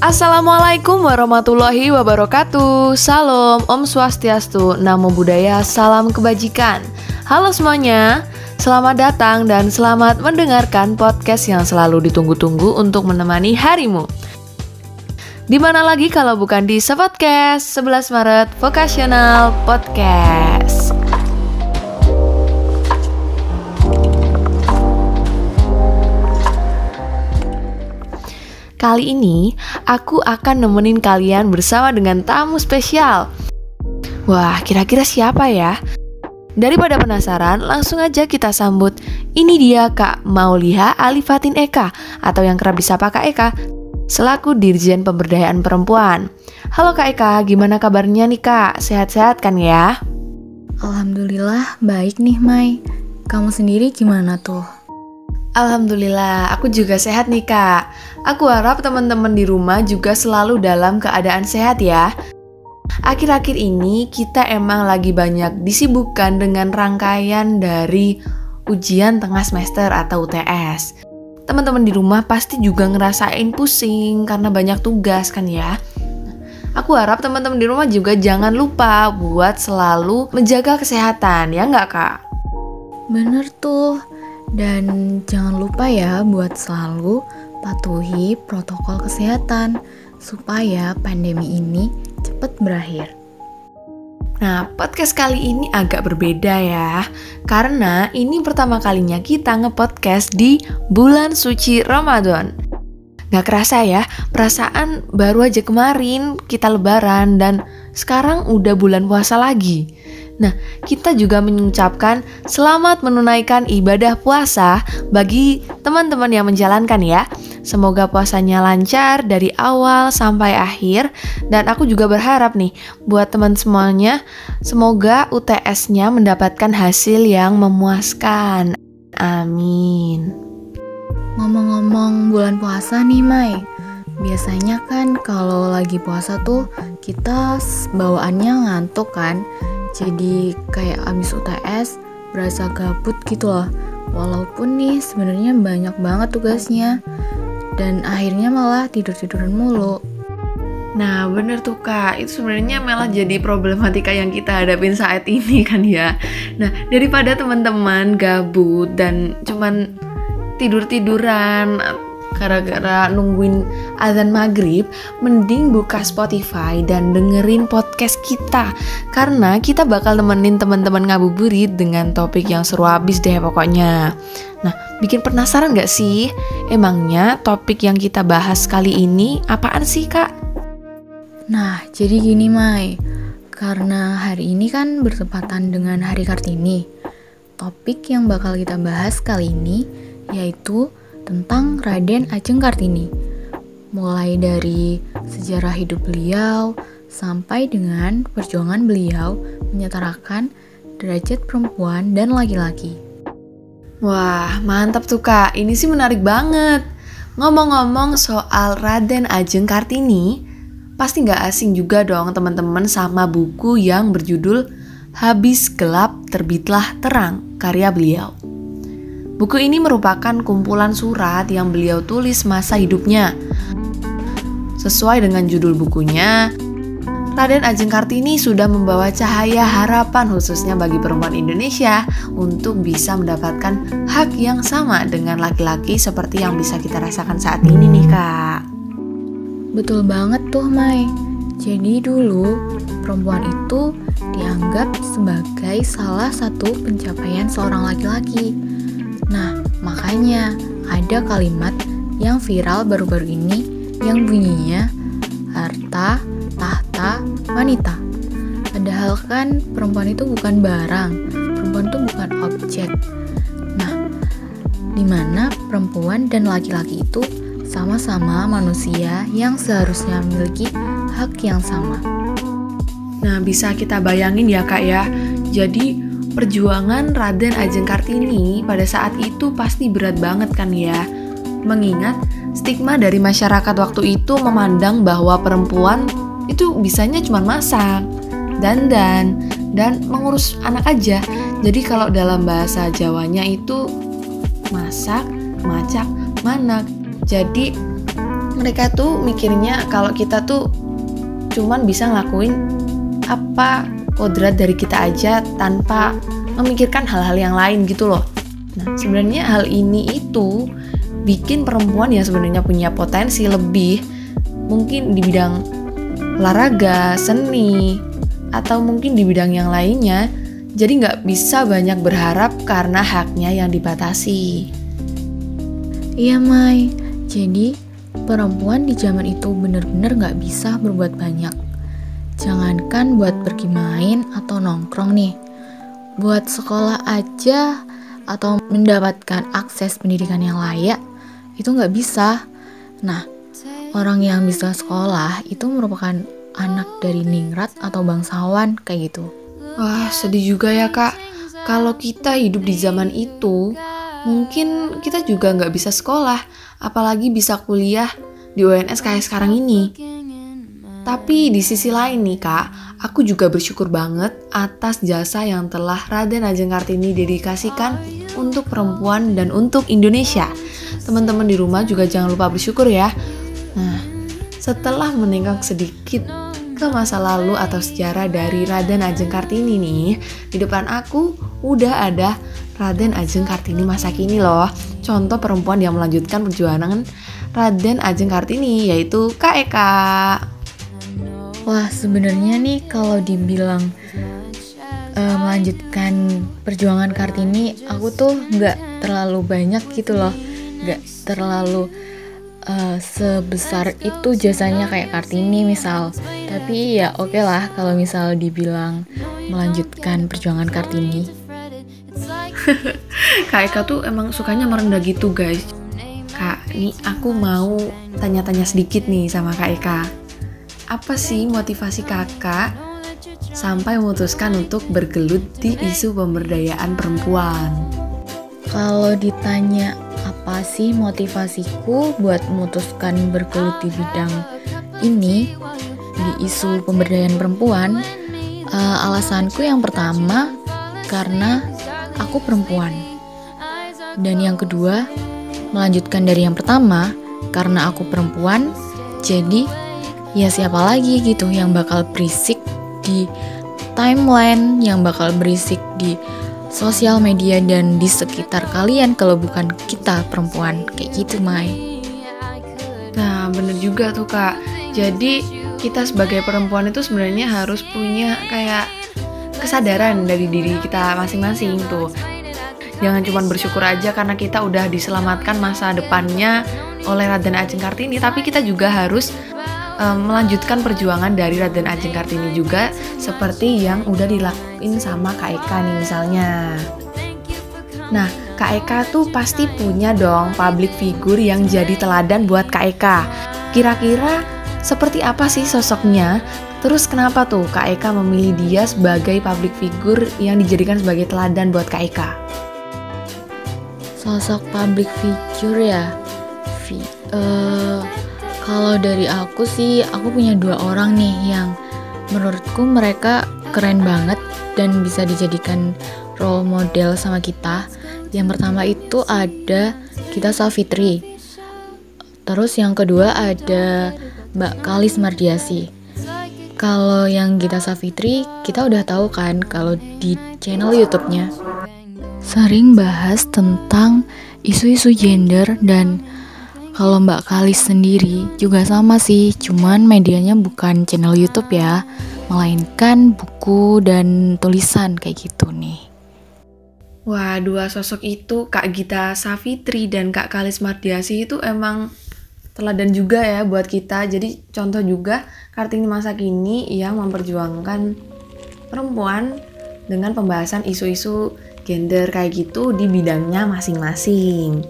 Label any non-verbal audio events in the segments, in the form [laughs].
Assalamualaikum warahmatullahi wabarakatuh. Salam, Om Swastiastu, Namo Buddhaya, Salam Kebajikan. Halo semuanya, selamat datang dan selamat mendengarkan podcast yang selalu ditunggu-tunggu untuk menemani harimu. Di mana lagi kalau bukan di Sepodcast 11 Maret Vocational Podcast. Kali ini aku akan nemenin kalian bersama dengan tamu spesial. Wah, kira-kira siapa ya? Daripada penasaran, langsung aja kita sambut. Ini dia Kak Mauliha Alifatin Eka atau yang kerap disapa Kak Eka selaku Dirjen Pemberdayaan Perempuan. Halo Kak Eka, gimana kabarnya nih Kak? Sehat-sehat kan ya? Alhamdulillah baik nih Mai. Kamu sendiri gimana tuh? Alhamdulillah, aku juga sehat nih kak. Aku harap teman-teman di rumah juga selalu dalam keadaan sehat ya. Akhir-akhir ini kita emang lagi banyak disibukkan dengan rangkaian dari ujian tengah semester atau UTS. Teman-teman di rumah pasti juga ngerasain pusing karena banyak tugas kan ya. Aku harap teman-teman di rumah juga jangan lupa buat selalu menjaga kesehatan, ya nggak kak? Bener tuh, dan jangan lupa ya buat selalu patuhi protokol kesehatan supaya pandemi ini cepat berakhir. Nah, podcast kali ini agak berbeda ya, karena ini pertama kalinya kita ngepodcast di bulan suci Ramadan. Gak kerasa ya, perasaan baru aja kemarin kita lebaran dan sekarang udah bulan puasa lagi. Nah, kita juga mengucapkan selamat menunaikan ibadah puasa bagi teman-teman yang menjalankan ya. Semoga puasanya lancar dari awal sampai akhir dan aku juga berharap nih buat teman semuanya semoga UTS-nya mendapatkan hasil yang memuaskan. Amin. Ngomong-ngomong bulan puasa nih, Mai. Biasanya kan kalau lagi puasa tuh kita bawaannya ngantuk kan jadi kayak abis UTS berasa gabut gitu loh. Walaupun nih sebenarnya banyak banget tugasnya. Dan akhirnya malah tidur-tiduran mulu. Nah bener tuh kak, itu sebenarnya malah jadi problematika yang kita hadapin saat ini [laughs] kan ya? Nah daripada teman-teman gabut dan cuman tidur-tiduran gara-gara nungguin azan maghrib, mending buka Spotify dan dengerin podcast kita. Karena kita bakal nemenin teman-teman ngabuburit dengan topik yang seru abis deh pokoknya. Nah, bikin penasaran gak sih? Emangnya topik yang kita bahas kali ini apaan sih kak? Nah, jadi gini Mai. Karena hari ini kan bertepatan dengan Hari Kartini. Topik yang bakal kita bahas kali ini yaitu tentang Raden Ajeng Kartini. Mulai dari sejarah hidup beliau sampai dengan perjuangan beliau menyetarakan derajat perempuan dan laki-laki. Wah, mantap tuh kak. Ini sih menarik banget. Ngomong-ngomong soal Raden Ajeng Kartini, pasti nggak asing juga dong teman-teman sama buku yang berjudul Habis Gelap Terbitlah Terang, karya beliau. Buku ini merupakan kumpulan surat yang beliau tulis masa hidupnya. Sesuai dengan judul bukunya, Raden Ajeng Kartini sudah membawa cahaya harapan khususnya bagi perempuan Indonesia untuk bisa mendapatkan hak yang sama dengan laki-laki seperti yang bisa kita rasakan saat ini nih kak. Betul banget tuh Mai. Jadi dulu perempuan itu dianggap sebagai salah satu pencapaian seorang laki-laki Nah, makanya ada kalimat yang viral baru-baru ini yang bunyinya harta, tahta, wanita. Padahal kan perempuan itu bukan barang, perempuan itu bukan objek. Nah, di mana perempuan dan laki-laki itu sama-sama manusia yang seharusnya memiliki hak yang sama. Nah, bisa kita bayangin ya kak ya. Jadi Perjuangan Raden Ajeng Kartini pada saat itu pasti berat banget kan ya. Mengingat stigma dari masyarakat waktu itu memandang bahwa perempuan itu bisanya cuma masak, dandan, dan mengurus anak aja. Jadi kalau dalam bahasa Jawanya itu masak, macak, manak. Jadi mereka tuh mikirnya kalau kita tuh cuman bisa ngelakuin apa kodrat dari kita aja tanpa memikirkan hal-hal yang lain gitu loh. Nah, sebenarnya hal ini itu bikin perempuan yang sebenarnya punya potensi lebih mungkin di bidang olahraga, seni, atau mungkin di bidang yang lainnya, jadi nggak bisa banyak berharap karena haknya yang dibatasi. Iya, Mai. Jadi, perempuan di zaman itu bener-bener nggak bisa berbuat banyak. Jangankan buat pergi main atau nongkrong nih, buat sekolah aja atau mendapatkan akses pendidikan yang layak, itu nggak bisa. Nah, orang yang bisa sekolah itu merupakan anak dari ningrat atau bangsawan kayak gitu. Wah, sedih juga ya kak. Kalau kita hidup di zaman itu, mungkin kita juga nggak bisa sekolah, apalagi bisa kuliah di UNS kayak sekarang ini. Tapi di sisi lain nih kak, aku juga bersyukur banget atas jasa yang telah Raden Ajeng Kartini dedikasikan untuk perempuan dan untuk Indonesia. Teman-teman di rumah juga jangan lupa bersyukur ya. Nah, setelah menengok sedikit ke masa lalu atau sejarah dari Raden Ajeng Kartini nih, di depan aku udah ada Raden Ajeng Kartini masa kini loh. Contoh perempuan yang melanjutkan perjuangan Raden Ajeng Kartini yaitu Kak Eka. Wah, sebenarnya nih kalau dibilang uh, melanjutkan perjuangan Kartini, aku tuh nggak terlalu banyak gitu loh, nggak terlalu uh, sebesar itu jasanya kayak Kartini misal. Tapi ya oke okay lah kalau misal dibilang melanjutkan perjuangan Kartini. [laughs] Kak Eka tuh emang sukanya merendah gitu guys. Kak, nih aku mau tanya-tanya sedikit nih sama Kak Eka apa sih motivasi kakak sampai memutuskan untuk bergelut di isu pemberdayaan perempuan? Kalau ditanya apa sih motivasiku buat memutuskan bergelut di bidang ini, di isu pemberdayaan perempuan, uh, alasanku yang pertama karena aku perempuan. Dan yang kedua, melanjutkan dari yang pertama, karena aku perempuan, jadi ya siapa lagi gitu yang bakal berisik di timeline, yang bakal berisik di sosial media dan di sekitar kalian kalau bukan kita perempuan kayak gitu Mai. Nah bener juga tuh kak. Jadi kita sebagai perempuan itu sebenarnya harus punya kayak kesadaran dari diri kita masing-masing tuh. Jangan cuma bersyukur aja karena kita udah diselamatkan masa depannya oleh Raden Ajeng Kartini, tapi kita juga harus um, melanjutkan perjuangan dari Raden Ajeng Kartini juga seperti yang udah dilakuin sama Kak Eka nih misalnya. Nah, Kak Eka tuh pasti punya dong public figure yang jadi teladan buat Kak Eka. Kira-kira seperti apa sih sosoknya? Terus kenapa tuh Kak Eka memilih dia sebagai public figure yang dijadikan sebagai teladan buat Kak Eka? Sosok public figure ya? Uh, kalau dari aku sih, aku punya dua orang nih yang menurutku mereka keren banget dan bisa dijadikan role model sama kita. Yang pertama itu ada kita Safitri. Terus yang kedua ada Mbak Kalis Mardiasi. Kalau yang kita Safitri, kita udah tahu kan kalau di channel YouTube-nya sering bahas tentang isu-isu gender dan kalau Mbak Kalis sendiri juga sama sih, cuman medianya bukan channel YouTube ya, melainkan buku dan tulisan kayak gitu nih. Wah, dua sosok itu Kak Gita Safitri dan Kak Kalis Mardiasi itu emang teladan juga ya buat kita. Jadi contoh juga Kartini masa kini yang memperjuangkan perempuan dengan pembahasan isu-isu gender kayak gitu di bidangnya masing-masing.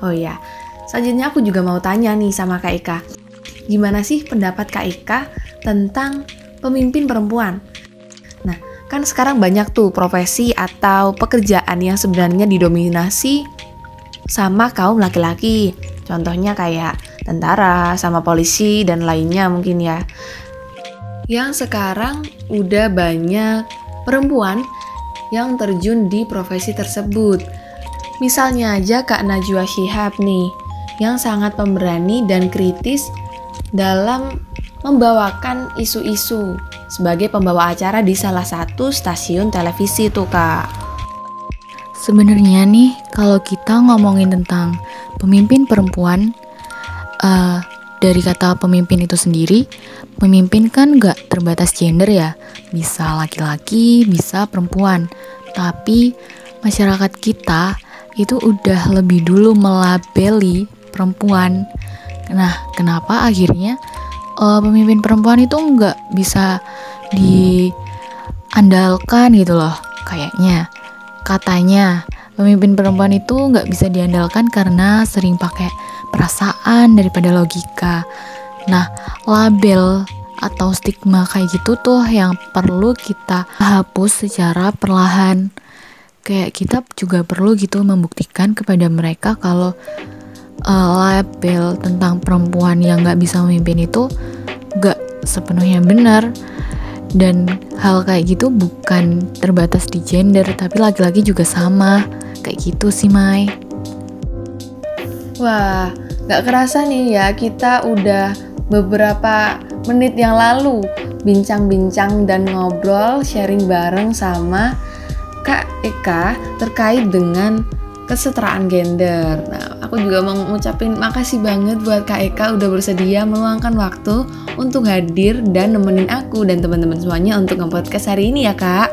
Oh ya, Selanjutnya aku juga mau tanya nih sama Kak Eka. Gimana sih pendapat Kak Eka tentang pemimpin perempuan? Nah, kan sekarang banyak tuh profesi atau pekerjaan yang sebenarnya didominasi sama kaum laki-laki. Contohnya kayak tentara, sama polisi, dan lainnya mungkin ya. Yang sekarang udah banyak perempuan yang terjun di profesi tersebut. Misalnya aja Kak Najwa Shihab nih, yang sangat pemberani dan kritis dalam membawakan isu-isu sebagai pembawa acara di salah satu stasiun televisi tuh kak. Sebenarnya nih kalau kita ngomongin tentang pemimpin perempuan, uh, dari kata pemimpin itu sendiri, pemimpin kan gak terbatas gender ya, bisa laki-laki, bisa perempuan. Tapi masyarakat kita itu udah lebih dulu melabeli perempuan. Nah, kenapa akhirnya uh, pemimpin perempuan itu nggak bisa diandalkan gitu loh? Kayaknya, katanya pemimpin perempuan itu nggak bisa diandalkan karena sering pakai perasaan daripada logika. Nah, label atau stigma kayak gitu tuh yang perlu kita hapus secara perlahan. Kayak kita juga perlu gitu membuktikan kepada mereka kalau uh, label tentang perempuan yang gak bisa memimpin itu gak sepenuhnya benar. Dan hal kayak gitu bukan terbatas di gender tapi laki-laki juga sama. Kayak gitu sih Mai. Wah, gak kerasa nih ya kita udah beberapa menit yang lalu bincang-bincang dan ngobrol sharing bareng sama Kak Eka terkait dengan kesetaraan gender. Nah, aku juga mau ngucapin makasih banget buat Kak Eka udah bersedia meluangkan waktu untuk hadir dan nemenin aku dan teman-teman semuanya untuk nge-podcast hari ini ya, Kak.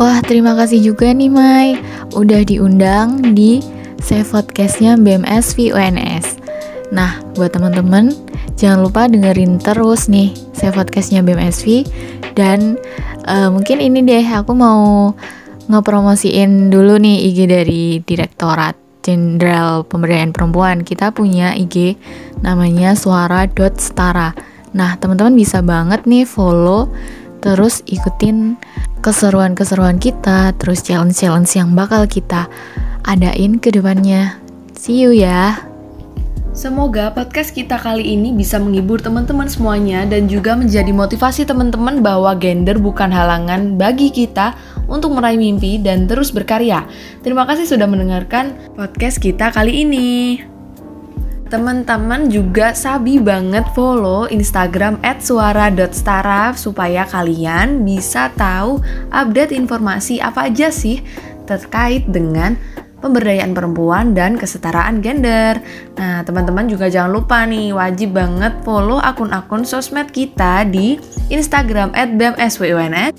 Wah, terima kasih juga nih Mai udah diundang di Save Podcastnya BMS VUNS. Nah, buat teman-teman, jangan lupa dengerin terus nih Save Podcastnya BMSV dan uh, mungkin ini deh aku mau ngepromosiin dulu nih IG dari Direktorat Jenderal Pemberdayaan Perempuan. Kita punya IG namanya suara.stara. Nah, teman-teman bisa banget nih follow terus ikutin keseruan-keseruan kita, terus challenge-challenge yang bakal kita adain ke depannya. See you ya. Semoga podcast kita kali ini bisa menghibur teman-teman semuanya dan juga menjadi motivasi teman-teman bahwa gender bukan halangan bagi kita untuk meraih mimpi dan terus berkarya. Terima kasih sudah mendengarkan podcast kita kali ini. Teman-teman juga sabi banget follow Instagram @suara.stara supaya kalian bisa tahu update informasi apa aja sih terkait dengan pemberdayaan perempuan dan kesetaraan gender. Nah, teman-teman juga jangan lupa nih, wajib banget follow akun-akun sosmed kita di Instagram @bmswuns,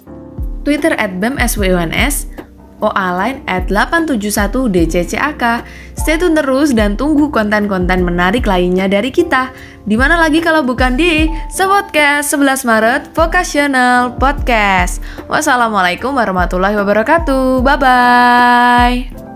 Twitter @bmswuns, OA line at 871DCCAK. Stay tune terus dan tunggu konten-konten menarik lainnya dari kita. Di mana lagi kalau bukan di Sepodcast 11 Maret Vocational Podcast. Wassalamualaikum warahmatullahi wabarakatuh. Bye-bye.